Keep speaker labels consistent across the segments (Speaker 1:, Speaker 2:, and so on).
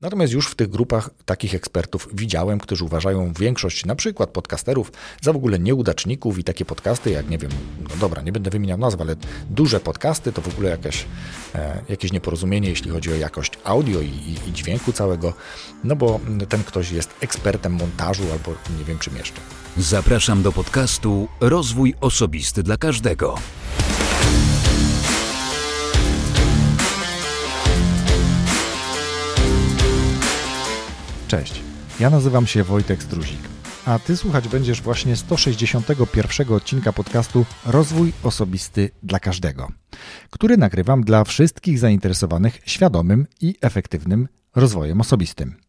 Speaker 1: Natomiast już w tych grupach takich ekspertów widziałem, którzy uważają większość na przykład podcasterów za w ogóle nieudaczników i takie podcasty jak, nie wiem, no dobra, nie będę wymieniał nazw, ale duże podcasty to w ogóle jakieś, e, jakieś nieporozumienie, jeśli chodzi o jakość audio i, i, i dźwięku całego, no bo ten ktoś jest ekspertem montażu albo nie wiem czym jeszcze.
Speaker 2: Zapraszam do podcastu Rozwój Osobisty dla Każdego.
Speaker 1: Cześć, ja nazywam się Wojtek Struzik, a Ty słuchać będziesz właśnie 161 odcinka podcastu Rozwój Osobisty dla Każdego, który nagrywam dla wszystkich zainteresowanych świadomym i efektywnym rozwojem osobistym.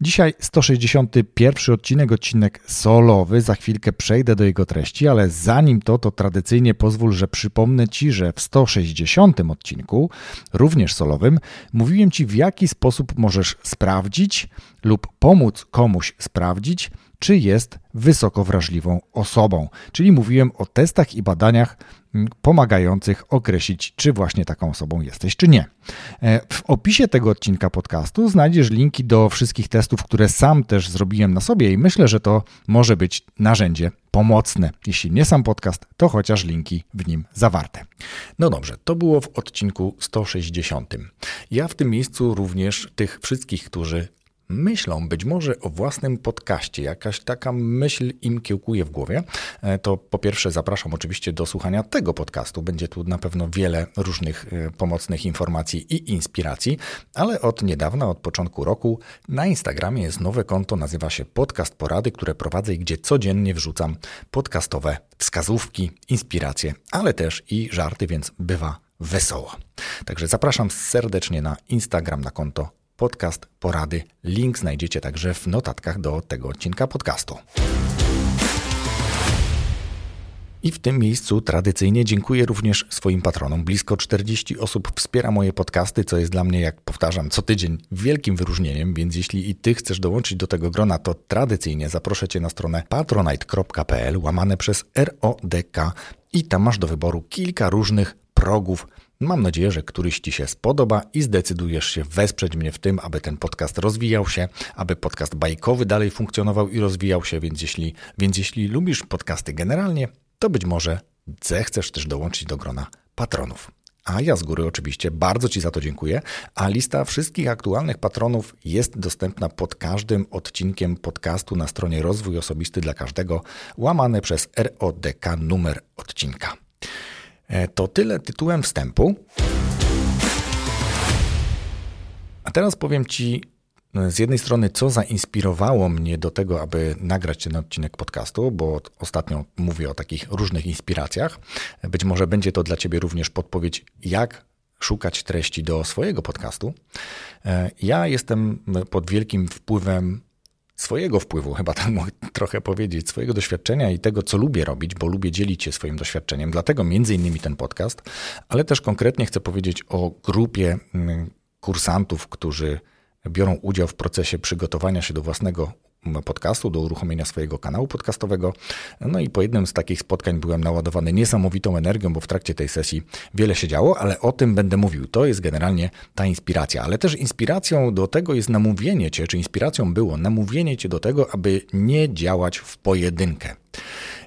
Speaker 1: Dzisiaj 161 odcinek, odcinek solowy. Za chwilkę przejdę do jego treści, ale zanim to, to tradycyjnie pozwól, że przypomnę Ci, że w 160 odcinku, również solowym, mówiłem Ci, w jaki sposób możesz sprawdzić lub pomóc komuś sprawdzić, czy jest wysoko wrażliwą osobą. Czyli mówiłem o testach i badaniach pomagających określić, czy właśnie taką osobą jesteś, czy nie. E, w opisie tego odcinka podcastu znajdziesz linki do wszystkich testów, które sam też zrobiłem na sobie i myślę, że to może być narzędzie pomocne. Jeśli nie sam podcast, to chociaż linki w nim zawarte. No dobrze, to było w odcinku 160. Ja w tym miejscu również tych wszystkich, którzy myślą być może o własnym podcaście, jakaś taka myśl im kiełkuje w głowie, e, to po pierwsze zapraszam oczywiście do słuchania tego podcastu. Będzie tu na pewno wiele różnych e, pomocnych informacji i inspiracji, ale od niedawna, od początku roku na Instagramie jest nowe konto, nazywa się Podcast Porady, które prowadzę i gdzie codziennie wrzucam podcastowe wskazówki, inspiracje, ale też i żarty, więc bywa wesoło. Także zapraszam serdecznie na Instagram, na konto podcast porady. Link znajdziecie także w notatkach do tego odcinka podcastu. I w tym miejscu tradycyjnie dziękuję również swoim patronom. Blisko 40 osób wspiera moje podcasty, co jest dla mnie, jak powtarzam, co tydzień wielkim wyróżnieniem, więc jeśli i ty chcesz dołączyć do tego grona, to tradycyjnie zaproszę cię na stronę patronite.pl łamane przez RODK i tam masz do wyboru kilka różnych progów Mam nadzieję, że któryś Ci się spodoba i zdecydujesz się wesprzeć mnie w tym, aby ten podcast rozwijał się, aby podcast bajkowy dalej funkcjonował i rozwijał się, więc jeśli, więc jeśli lubisz podcasty generalnie, to być może zechcesz też dołączyć do grona patronów. A ja z góry oczywiście bardzo Ci za to dziękuję, a lista wszystkich aktualnych patronów jest dostępna pod każdym odcinkiem podcastu na stronie Rozwój Osobisty dla Każdego, łamane przez RODK numer odcinka. E, to tyle tytułem wstępu. A teraz powiem Ci no, z jednej strony, co zainspirowało mnie do tego, aby nagrać ten odcinek podcastu, bo ostatnio mówię o takich różnych inspiracjach. Być może będzie to dla Ciebie również podpowiedź, jak szukać treści do swojego podcastu. E, ja jestem pod wielkim wpływem swojego wpływu, chyba tak mogę trochę powiedzieć, swojego doświadczenia i tego, co lubię robić, bo lubię dzielić się swoim doświadczeniem. Dlatego między innymi ten podcast, ale też konkretnie chcę powiedzieć o grupie mm, kursantów, którzy biorą udział w procesie przygotowania się do własnego podcastu, do uruchomienia swojego kanału podcastowego. No i po jednym z takich spotkań byłem naładowany niesamowitą energią, bo w trakcie tej sesji wiele się działo, ale o tym będę mówił. To jest generalnie ta inspiracja, ale też inspiracją do tego jest namówienie cię, czy inspiracją było namówienie cię do tego, aby nie działać w pojedynkę.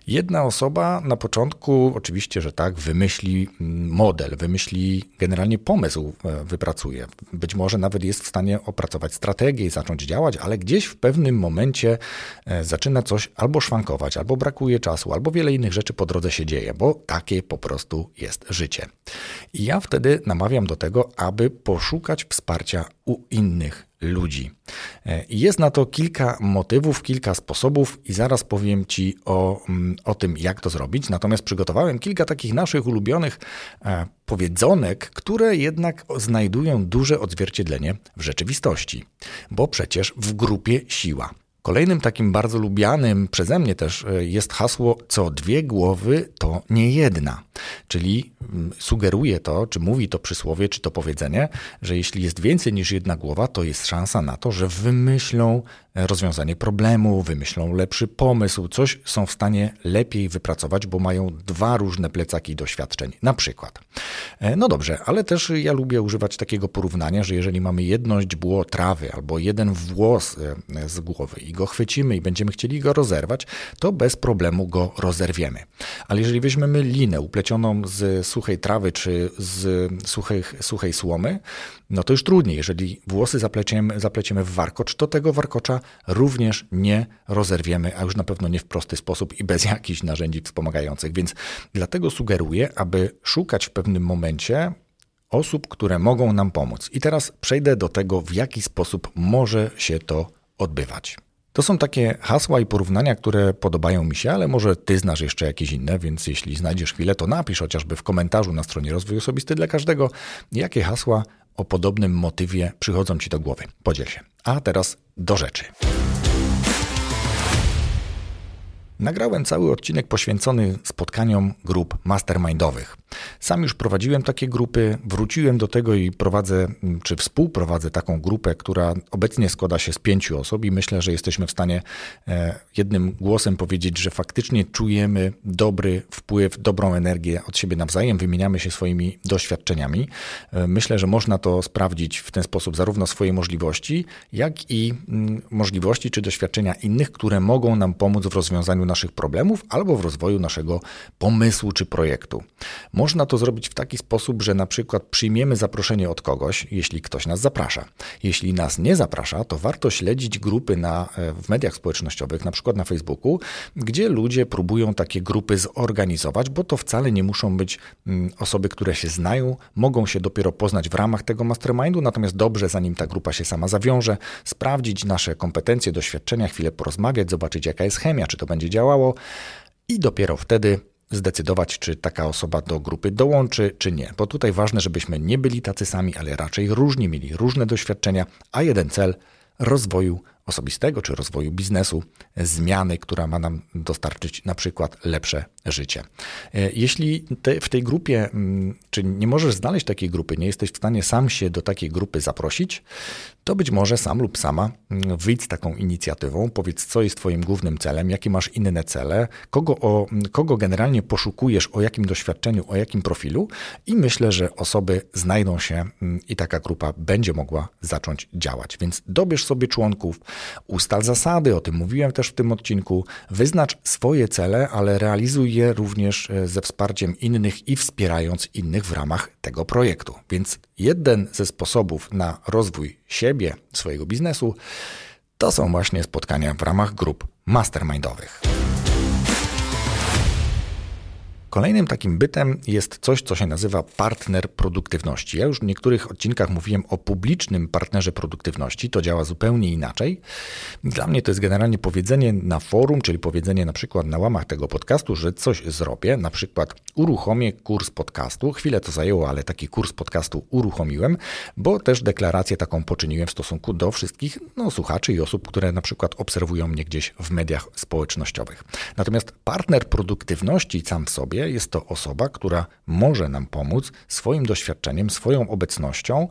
Speaker 1: Jedna osoba na początku, oczywiście, że tak, wymyśli model, wymyśli generalnie pomysł, e, wypracuje. Być może nawet jest w stanie opracować strategię i zacząć działać, ale gdzieś w pewnym momencie e, zaczyna coś albo szwankować, albo brakuje czasu, albo wiele innych rzeczy po drodze się dzieje, bo takie po prostu jest życie. I ja wtedy namawiam do tego, aby poszukać wsparcia u innych ludzi. E, jest na to kilka motywów, kilka sposobów i zaraz powiem Ci o, mm, o tym, jak to zrobić. Natomiast przygotowałem kilka takich naszych ulubionych e, powiedzonek, które jednak znajdują duże odzwierciedlenie w rzeczywistości, bo przecież w grupie siła. Kolejnym takim bardzo lubianym przeze mnie też e, jest hasło co dwie głowy to nie jedna. Czyli mm, sugeruje to, czy mówi to przysłowie, czy to powiedzenie, że jeśli jest więcej niż jedna głowa, to jest szansa na to, że wymyślą rozwiązanie problemu, wymyślą lepszy pomysł, coś są w stanie lepiej wypracować, bo mają dwa różne plecaki doświadczeń. Na przykład. E, no dobrze, ale też ja lubię używać takiego porównania, że jeżeli mamy jedno źdźbło trawy albo jeden włos e, z głowy i go chwycimy i będziemy chcieli go rozerwać, to bez problemu go rozerwiemy. Ale jeżeli weźmiemy linę uplecioną z suchej trawy czy z suchej, suchej słomy, no to już trudniej. Jeżeli włosy zapleciemy, zapleciemy w warkocz, to tego warkocza również nie rozerwiemy, a już na pewno nie w prosty sposób i bez jakichś narzędzi wspomagających. Więc dlatego sugeruję, aby szukać w pewnym momencie osób, które mogą nam pomóc. I teraz przejdę do tego, w jaki sposób może się to odbywać. To są takie hasła i porównania, które podobają mi się, ale może ty znasz jeszcze jakieś inne, więc jeśli znajdziesz chwilę, to napisz chociażby w komentarzu na stronie Rozwój Osobisty dla każdego, jakie hasła o podobnym motywie przychodzą ci do głowy. Podziel się. A teraz do rzeczy. Nagrałem cały odcinek poświęcony spotkaniom grup mastermindowych. Sam już prowadziłem takie grupy, wróciłem do tego i prowadzę, czy współprowadzę taką grupę, która obecnie składa się z pięciu osób i myślę, że jesteśmy w stanie e, jednym głosem powiedzieć, że faktycznie czujemy dobry wpływ, dobrą energię od siebie nawzajem, wymieniamy się swoimi doświadczeniami. E, myślę, że można to sprawdzić w ten sposób zarówno swoje możliwości, jak i mm, możliwości czy doświadczenia innych, które mogą nam pomóc w rozwiązaniu naszych problemów albo w rozwoju naszego pomysłu czy projektu. Można to zrobić w taki sposób, że na przykład przyjmiemy zaproszenie od kogoś, jeśli ktoś nas zaprasza. Jeśli nas nie zaprasza, to warto śledzić grupy na, e, w mediach społecznościowych, na przykład na Facebooku, gdzie ludzie próbują takie grupy zorganizować, bo to wcale nie muszą być mm, osoby, które się znają, mogą się dopiero poznać w ramach tego mastermindu, natomiast dobrze, zanim ta grupa się sama zawiąże, sprawdzić nasze kompetencje, doświadczenia, chwilę porozmawiać, zobaczyć jaka jest chemia, czy to będzie działało i dopiero wtedy zdecydować, czy taka osoba do grupy dołączy, czy nie. Bo tutaj ważne, żebyśmy nie byli tacy sami, ale raczej różni, mieli różne doświadczenia, a jeden cel rozwoju osobistego czy rozwoju biznesu, zmiany, która ma nam dostarczyć na przykład lepsze życie. E, jeśli w tej grupie, mm, czy nie możesz znaleźć takiej grupy, nie jesteś w stanie sam się do takiej grupy zaprosić, to być może sam lub sama mm, wyjdź z taką inicjatywą, powiedz, co jest Twoim głównym celem, jakie masz inne cele, kogo, o, kogo generalnie poszukujesz, o jakim doświadczeniu, o jakim profilu, i myślę, że osoby znajdą się mm, i taka grupa będzie mogła zacząć działać. Więc dobierz sobie członków, ustal zasady, o tym mówiłem też w tym odcinku, wyznacz swoje cele, ale realizuj je również e, ze wsparciem innych i wspierając innych w ramach tego projektu. Więc jeden ze sposobów na rozwój siebie, swojego biznesu, to są właśnie spotkania w ramach grup mastermindowych. Kolejnym takim bytem jest coś, co się nazywa partner produktywności. Ja już w niektórych odcinkach mówiłem o publicznym partnerze produktywności. To działa zupełnie inaczej. Dla mnie to jest generalnie powiedzenie na forum, czyli powiedzenie na przykład na łamach tego podcastu, że coś zrobię, na przykład uruchomię kurs podcastu. Chwilę to zajęło, ale taki kurs podcastu uruchomiłem, bo też deklarację taką poczyniłem w stosunku do wszystkich no, słuchaczy i osób, które na przykład obserwują mnie gdzieś w mediach społecznościowych. Natomiast partner produktywności sam w sobie jest to osoba, która może nam pomóc swoim doświadczeniem, swoją obecnością,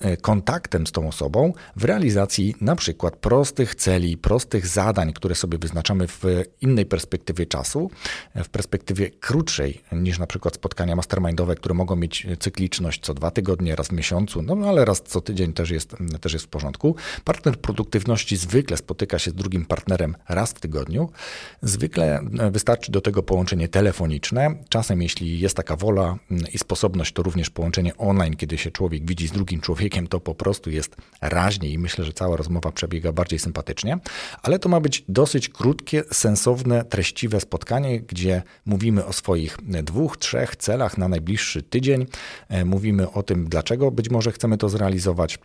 Speaker 1: e, kontaktem z tą osobą w realizacji na przykład prostych celi, prostych zadań, które sobie wyznaczamy w innej perspektywie czasu, w perspektywie krótszej niż na przykład spotkania mastermindowe, które mogą mieć cykliczność co dwa tygodnie, raz w miesiącu, no ale raz co tydzień też jest, też jest w porządku. Partner produktywności zwykle spotyka się z drugim partnerem raz w tygodniu. Zwykle e, wystarczy do tego połączenie telefoniczne, Czasem, jeśli jest taka wola mm, i sposobność, to również połączenie online, kiedy się człowiek widzi z drugim człowiekiem, to po prostu jest raźniej i myślę, że cała rozmowa przebiega bardziej sympatycznie, ale to ma być dosyć krótkie, sensowne, treściwe spotkanie, gdzie mówimy o swoich dwóch, trzech celach na najbliższy tydzień, e, mówimy o tym, dlaczego być może chcemy to zrealizować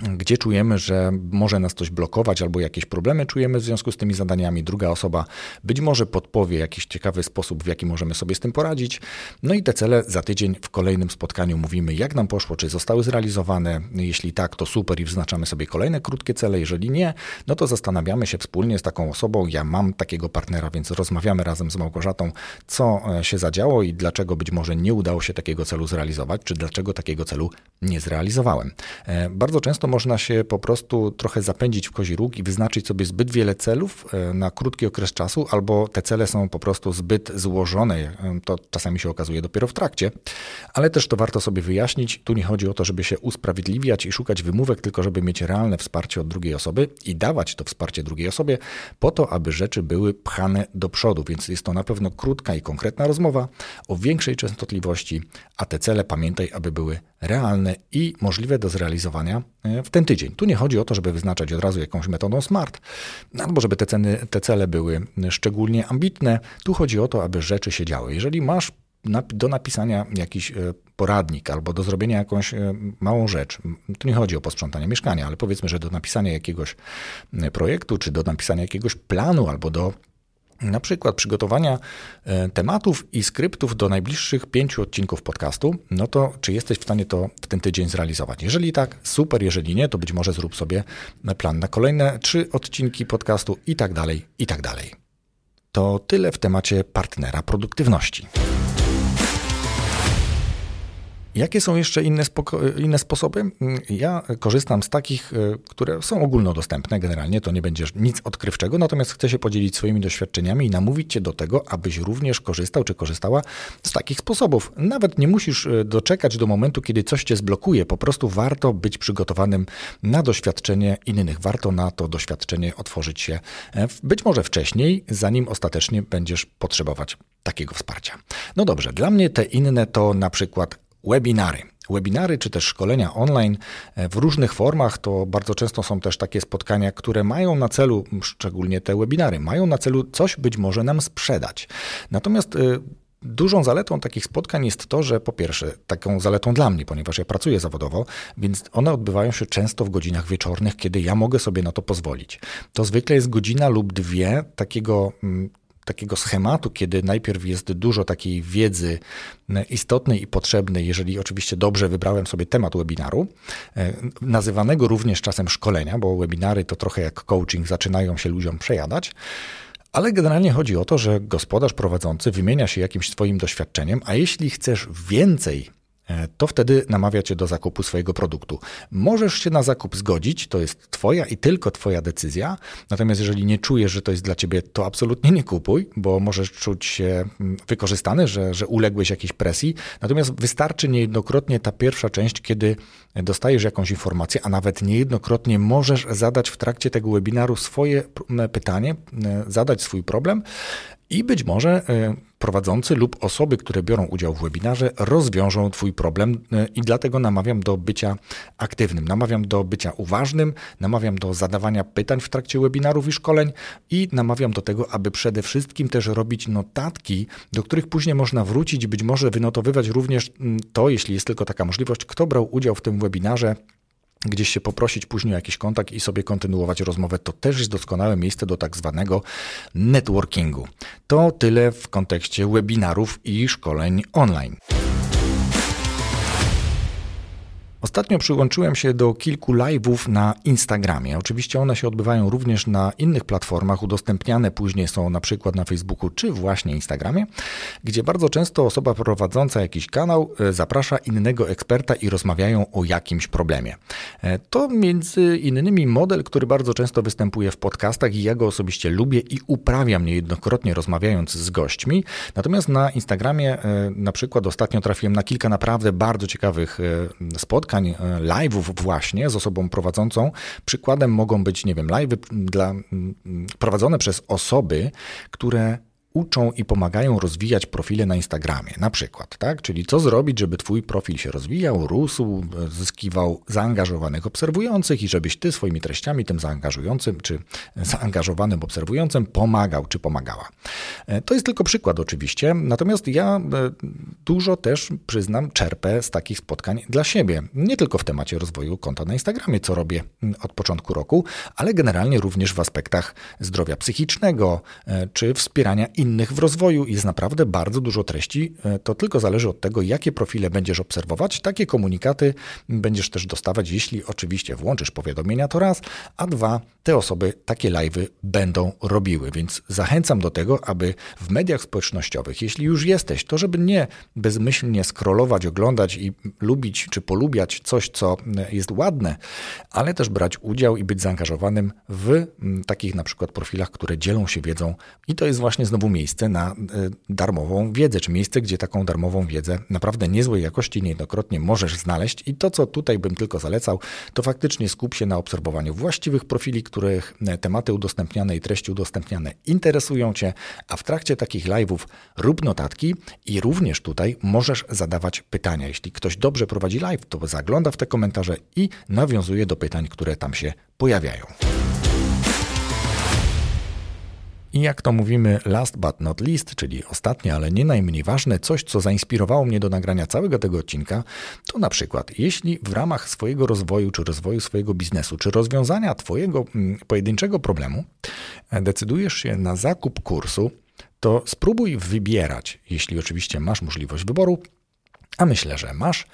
Speaker 1: gdzie czujemy, że może nas coś blokować albo jakieś problemy czujemy w związku z tymi zadaniami. Druga osoba być może podpowie jakiś ciekawy sposób, w jaki możemy sobie z tym poradzić. No i te cele za tydzień w kolejnym spotkaniu mówimy, jak nam poszło, czy zostały zrealizowane. Jeśli tak, to super i wznaczamy sobie kolejne krótkie cele. Jeżeli nie, no to zastanawiamy się wspólnie z taką osobą. Ja mam takiego partnera, więc rozmawiamy razem z Małgorzatą, co e, się zadziało i dlaczego być może nie udało się takiego celu zrealizować, czy dlaczego takiego celu nie zrealizowałem. E, bardzo często często można się po prostu trochę zapędzić w kozi róg i wyznaczyć sobie zbyt wiele celów e, na krótki okres czasu, albo te cele są po prostu zbyt złożone. E, to czasami się okazuje dopiero w trakcie, ale też to warto sobie wyjaśnić. Tu nie chodzi o to, żeby się usprawiedliwiać i szukać wymówek, tylko żeby mieć realne wsparcie od drugiej osoby i dawać to wsparcie drugiej osobie po to, aby rzeczy były pchane do przodu. Więc jest to na pewno krótka i konkretna rozmowa o większej częstotliwości, a te cele pamiętaj, aby były realne i możliwe do zrealizowania w ten tydzień. Tu nie chodzi o to, żeby wyznaczać od razu jakąś metodą smart, albo żeby te, ceny, te cele były szczególnie ambitne. Tu chodzi o to, aby rzeczy się działy. Jeżeli masz do napisania jakiś e, poradnik albo do zrobienia jakąś e, małą rzecz. Tu nie chodzi o posprzątanie mieszkania, ale powiedzmy, że do napisania jakiegoś projektu, czy do napisania jakiegoś planu, albo do na przykład przygotowania e, tematów i skryptów do najbliższych pięciu odcinków podcastu, no to czy jesteś w stanie to w ten tydzień zrealizować? Jeżeli tak, super, jeżeli nie, to być może zrób sobie plan na kolejne trzy odcinki podcastu i tak dalej, i tak dalej. To tyle w temacie partnera produktywności. Jakie są jeszcze inne, inne, sposoby? Ja korzystam z takich, e, które są ogólnodostępne generalnie, to nie będzie nic odkrywczego, natomiast chcę się podzielić swoimi doświadczeniami i namówić Cię do tego, abyś również korzystał czy korzystała z takich sposobów. Nawet nie musisz e, doczekać do momentu, kiedy coś Cię zblokuje, po prostu warto być przygotowanym na doświadczenie innych, warto na to doświadczenie otworzyć się e, być może wcześniej, zanim ostatecznie będziesz potrzebować takiego wsparcia. No dobrze, dla mnie te inne to na przykład webinary. Webinary czy też szkolenia online e, w różnych formach to bardzo często są też takie spotkania, które mają na celu, szczególnie te webinary, mają na celu coś być może nam sprzedać. Natomiast e, Dużą zaletą takich spotkań jest to, że po pierwsze, taką zaletą dla mnie, ponieważ ja pracuję zawodowo, więc one odbywają się często w godzinach wieczornych, kiedy ja mogę sobie na to pozwolić. To zwykle jest godzina lub dwie takiego mm, takiego schematu, kiedy najpierw jest dużo takiej wiedzy istotnej i potrzebnej, jeżeli oczywiście dobrze wybrałem sobie temat webinaru, e, nazywanego również czasem szkolenia, bo webinary to trochę jak coaching, zaczynają się ludziom przejadać. Ale generalnie chodzi o to, że gospodarz prowadzący wymienia się jakimś swoim doświadczeniem, a jeśli chcesz więcej to wtedy namawia cię do zakupu swojego produktu. Możesz się na zakup zgodzić, to jest twoja i tylko twoja decyzja, natomiast jeżeli nie czujesz, że to jest dla ciebie, to absolutnie nie kupuj, bo możesz czuć się mm, wykorzystany, że, że uległeś jakiejś presji, natomiast wystarczy niejednokrotnie ta pierwsza część, kiedy dostajesz jakąś informację, a nawet niejednokrotnie możesz zadać w trakcie tego webinaru swoje pytanie, zadać swój problem i być może e, prowadzący lub osoby, które biorą udział w webinarze, rozwiążą Twój problem e, i dlatego namawiam do bycia aktywnym, namawiam do bycia uważnym, namawiam do zadawania pytań w trakcie webinarów i szkoleń i namawiam do tego, aby przede wszystkim też robić notatki, do których później można wrócić, być może wynotowywać również mm, to, jeśli jest tylko taka możliwość, kto brał udział w tym webinarze, gdzieś się poprosić później o jakiś kontakt i sobie kontynuować rozmowę, to też jest doskonałe miejsce do tak zwanego networkingu. To tyle w kontekście webinarów i szkoleń online. Ostatnio przyłączyłem się do kilku live'ów na Instagramie. Oczywiście one się odbywają również na innych platformach, udostępniane później są na przykład na Facebooku czy właśnie Instagramie, gdzie bardzo często osoba prowadząca jakiś kanał e, zaprasza innego eksperta i rozmawiają o jakimś problemie. E, to między innymi model, który bardzo często występuje w podcastach i ja go osobiście lubię i uprawiam niejednokrotnie rozmawiając z gośćmi. Natomiast na Instagramie e, na przykład ostatnio trafiłem na kilka naprawdę bardzo ciekawych spotkań, spotkań, e, live'ów właśnie z osobą prowadzącą. Przykładem mogą być, nie wiem, live'y dla, prowadzone przez osoby, które uczą i pomagają rozwijać profile na Instagramie, na przykład, tak? Czyli co zrobić, żeby twój profil się rozwijał, rósł, zyskiwał zaangażowanych obserwujących i żebyś ty swoimi treściami tym zaangażującym czy zaangażowanym obserwującym pomagał czy pomagała. E, to jest tylko przykład oczywiście, natomiast ja e, dużo też, przyznam, czerpę z takich spotkań dla siebie. Nie tylko w temacie rozwoju konta na Instagramie, co robię od początku roku, ale generalnie również w aspektach zdrowia psychicznego e, czy wspierania innych innych w rozwoju. Jest naprawdę bardzo dużo treści. E, to tylko zależy od tego, jakie profile będziesz obserwować. Takie komunikaty będziesz też dostawać, jeśli oczywiście włączysz powiadomienia, to raz, a dwa, te osoby takie live'y będą robiły. Więc zachęcam do tego, aby w mediach społecznościowych, jeśli już jesteś, to żeby nie bezmyślnie scrollować, oglądać i lubić czy polubiać coś, co jest ładne, ale też brać udział i być zaangażowanym w takich na przykład profilach, które dzielą się wiedzą i to jest właśnie znowu miejsce na e, darmową wiedzę, czy miejsce, gdzie taką darmową wiedzę naprawdę niezłej jakości niejednokrotnie możesz znaleźć i to, co tutaj bym tylko zalecał, to faktycznie skup się na obserwowaniu właściwych profili, których e, tematy udostępniane i treści udostępniane interesują Cię, a w trakcie takich live'ów rób notatki i również tutaj możesz zadawać pytania. Jeśli ktoś dobrze prowadzi live, to zagląda w te komentarze i nawiązuje do pytań, które tam się pojawiają. I jak to mówimy, last but not least, czyli ostatnie, ale nie najmniej ważne, coś, co zainspirowało mnie do nagrania całego tego odcinka, to na przykład, jeśli w ramach swojego rozwoju, czy rozwoju swojego biznesu, czy rozwiązania Twojego mm, pojedynczego problemu, e, decydujesz się na zakup kursu, to spróbuj wybierać, jeśli oczywiście masz możliwość wyboru, a myślę, że masz,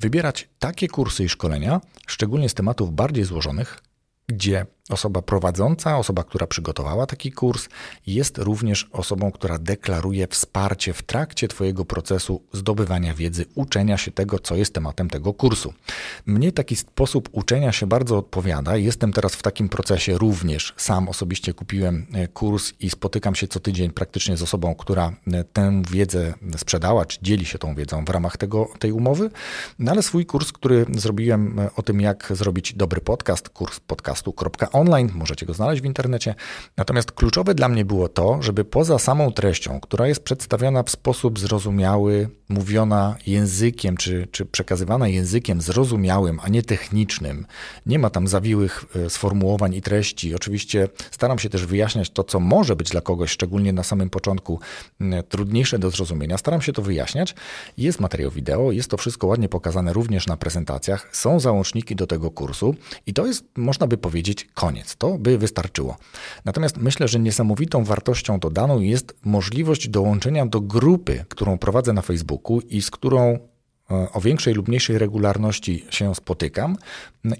Speaker 1: wybierać takie kursy i szkolenia, szczególnie z tematów bardziej złożonych, gdzie Osoba prowadząca, osoba, która przygotowała taki kurs, jest również osobą, która deklaruje wsparcie w trakcie Twojego procesu zdobywania wiedzy, uczenia się tego, co jest tematem tego kursu. Mnie taki sposób uczenia się bardzo odpowiada. Jestem teraz w takim procesie również. Sam osobiście kupiłem e, kurs i spotykam się co tydzień praktycznie z osobą, która e, tę wiedzę sprzedała, czy dzieli się tą wiedzą w ramach tego, tej umowy. No ale swój kurs, który zrobiłem e, o tym, jak zrobić dobry podcast, kurs podcastu.com online, możecie go znaleźć w internecie. Natomiast kluczowe dla mnie było to, żeby poza samą treścią, która jest przedstawiona w sposób zrozumiały, mówiona językiem, czy, czy przekazywana językiem zrozumiałym, a nie technicznym, nie ma tam zawiłych e, sformułowań i treści. Oczywiście staram się też wyjaśniać to, co może być dla kogoś, szczególnie na samym początku, trudniejsze do zrozumienia. Staram się to wyjaśniać. Jest materiał wideo, jest to wszystko ładnie pokazane również na prezentacjach, są załączniki do tego kursu i to jest, można by powiedzieć, koniec. To by wystarczyło. Natomiast myślę, że niesamowitą wartością dodaną jest możliwość dołączenia do grupy, którą prowadzę na Facebooku i z którą E, o większej lub mniejszej regularności się spotykam.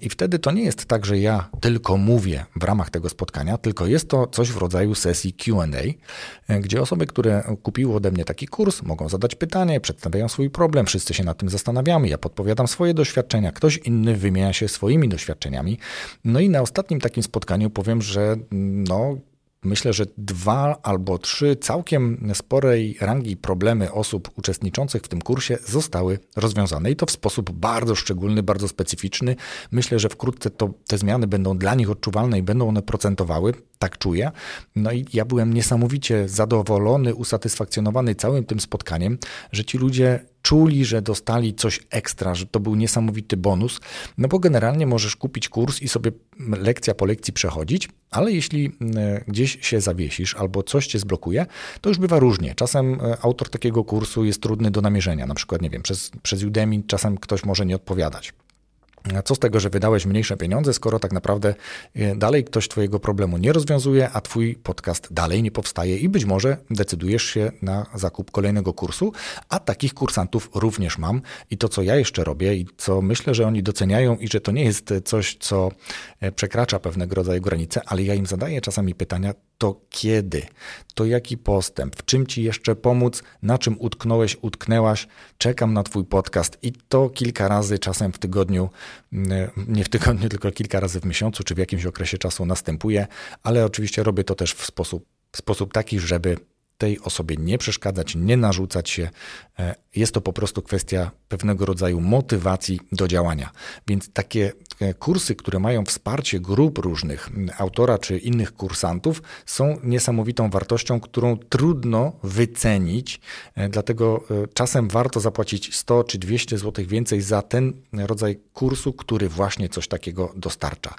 Speaker 1: I wtedy to nie jest tak, że ja tylko mówię w ramach tego spotkania, tylko jest to coś w rodzaju sesji QA, e, gdzie osoby, które kupiły ode mnie taki kurs, mogą zadać pytanie, przedstawiają swój problem, wszyscy się nad tym zastanawiamy, ja podpowiadam swoje doświadczenia, ktoś inny wymienia się swoimi doświadczeniami. No i na ostatnim takim spotkaniu powiem, że no, myślę, że dwa albo trzy całkiem sporej rangi problemy osób uczestniczących w tym kursie zostały rozwiązane i to w sposób bardzo szczególny, bardzo specyficzny. Myślę, że wkrótce to, te zmiany będą dla nich odczuwalne i będą one procentowały, tak czuję. No i ja byłem niesamowicie zadowolony, usatysfakcjonowany całym tym spotkaniem, że ci ludzie czuli, że dostali coś ekstra, że to był niesamowity bonus, no bo generalnie możesz kupić kurs i sobie lekcja po lekcji przechodzić, ale jeśli e, gdzieś się zawiesisz albo coś cię zblokuje, to już bywa różnie. Czasem e, autor takiego kursu jest trudny do namierzenia, na przykład, nie wiem, przez, przez Udemy czasem ktoś może nie odpowiadać. Co z tego, że wydałeś mniejsze pieniądze, skoro tak naprawdę e, dalej ktoś Twojego problemu nie rozwiązuje, a Twój podcast dalej nie powstaje i być może decydujesz się na zakup kolejnego kursu, a takich kursantów również mam. I to, co ja jeszcze robię i co myślę, że oni doceniają i że to nie jest coś, co e, przekracza pewnego rodzaju granice, ale ja im zadaję czasami pytania, to kiedy, to jaki postęp, w czym ci jeszcze pomóc, na czym utknąłeś, utknęłaś, czekam na Twój podcast i to kilka razy czasem w tygodniu, mm, nie w tygodniu, tylko kilka razy w miesiącu, czy w jakimś okresie czasu następuje, ale oczywiście robię to też w sposób, w sposób taki, żeby tej osobie nie przeszkadzać, nie narzucać się. E, jest to po prostu kwestia pewnego rodzaju motywacji do działania. Więc takie e, kursy, które mają wsparcie grup różnych, autora czy innych kursantów, są niesamowitą wartością, którą trudno wycenić. E, dlatego czasem warto zapłacić 100 czy 200 zł więcej za ten rodzaj kursu, który właśnie coś takiego dostarcza.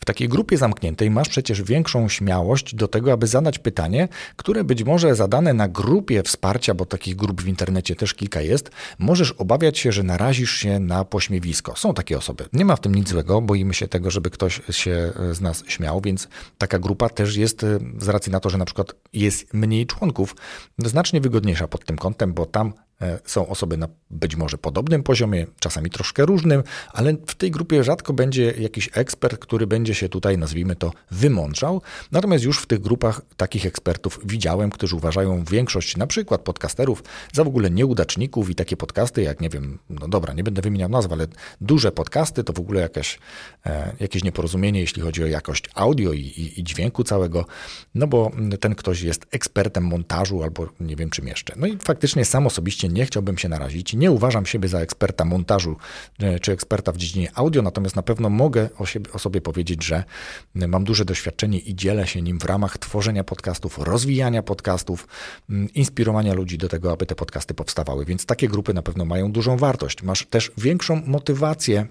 Speaker 1: W takiej grupie zamkniętej masz przecież większą śmiałość do tego, aby zadać pytanie, które być może zadane na grupie wsparcia, bo takich grup w internecie też kilka jest, możesz obawiać się, że narazisz się na pośmiewisko. Są takie osoby. Nie ma w tym nic złego, boimy się tego, żeby ktoś się z nas śmiał, więc taka grupa też jest z racji na to, że na przykład jest mniej członków, znacznie wygodniejsza pod tym kątem, bo tam E, są osoby na być może podobnym poziomie, czasami troszkę różnym, ale w tej grupie rzadko będzie jakiś ekspert, który będzie się tutaj, nazwijmy to, wymączał. Natomiast już w tych grupach takich ekspertów widziałem, którzy uważają większość na przykład podcasterów za w ogóle nieudaczników i takie podcasty jak, nie wiem, no dobra, nie będę wymieniał nazw, ale duże podcasty to w ogóle jakaś, e, jakieś nieporozumienie, jeśli chodzi o jakość audio i, i, i dźwięku całego, no bo ten ktoś jest ekspertem montażu albo nie wiem czym jeszcze. No i faktycznie sam osobiście nie chciałbym się narazić. Nie uważam siebie za eksperta montażu e, czy eksperta w dziedzinie audio, natomiast na pewno mogę o, siebie, o sobie powiedzieć, że mam duże doświadczenie i dzielę się nim w ramach tworzenia podcastów, rozwijania podcastów, inspirowania ludzi do tego, aby te podcasty powstawały. Więc takie grupy na pewno mają dużą wartość. Masz też większą motywację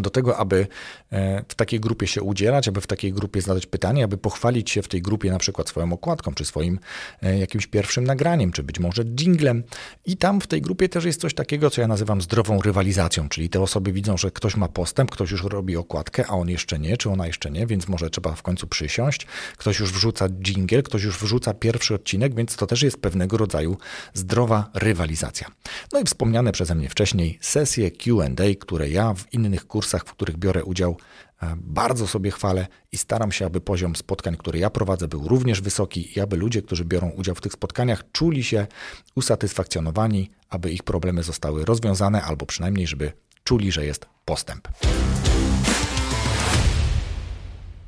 Speaker 1: do tego, aby e, w takiej grupie się udzielać, aby w takiej grupie zadać pytanie, aby pochwalić się w tej grupie na przykład swoją okładką, czy swoim e, jakimś pierwszym nagraniem, czy być może jinglem. I tam w tej grupie też jest coś takiego, co ja nazywam zdrową rywalizacją, czyli te osoby widzą, że ktoś ma postęp, ktoś już robi okładkę, a on jeszcze nie, czy ona jeszcze nie, więc może trzeba w końcu przysiąść. Ktoś już wrzuca jingle, ktoś już wrzuca pierwszy odcinek, więc to też jest pewnego rodzaju zdrowa rywalizacja. No i wspomniane przeze mnie wcześniej sesje Q&A, które ja w innych kursach, w których biorę udział, e, bardzo sobie chwalę i staram się, aby poziom spotkań, które ja prowadzę, był również wysoki i aby ludzie, którzy biorą udział w tych spotkaniach, czuli się usatysfakcjonowani, aby ich problemy zostały rozwiązane, albo przynajmniej, żeby czuli, że jest postęp.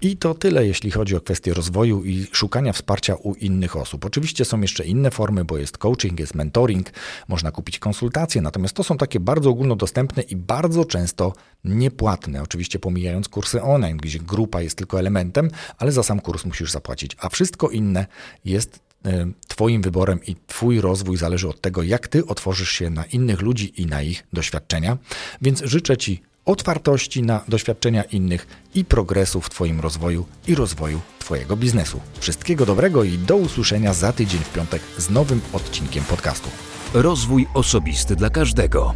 Speaker 1: I to tyle, jeśli chodzi o kwestię rozwoju i szukania wsparcia u innych osób. Oczywiście są jeszcze inne formy, bo jest coaching, jest mentoring, można kupić konsultacje, natomiast to są takie bardzo ogólnodostępne i bardzo często niepłatne. Oczywiście pomijając kursy online, gdzie grupa jest tylko elementem, ale za sam kurs musisz zapłacić, a wszystko inne jest e, Twoim wyborem i Twój rozwój zależy od tego, jak Ty otworzysz się na innych ludzi i na ich doświadczenia. Więc życzę Ci otwartości na doświadczenia innych i progresu w Twoim rozwoju i rozwoju Twojego biznesu. Wszystkiego dobrego i do usłyszenia za tydzień w piątek z nowym odcinkiem podcastu.
Speaker 2: Rozwój osobisty dla każdego.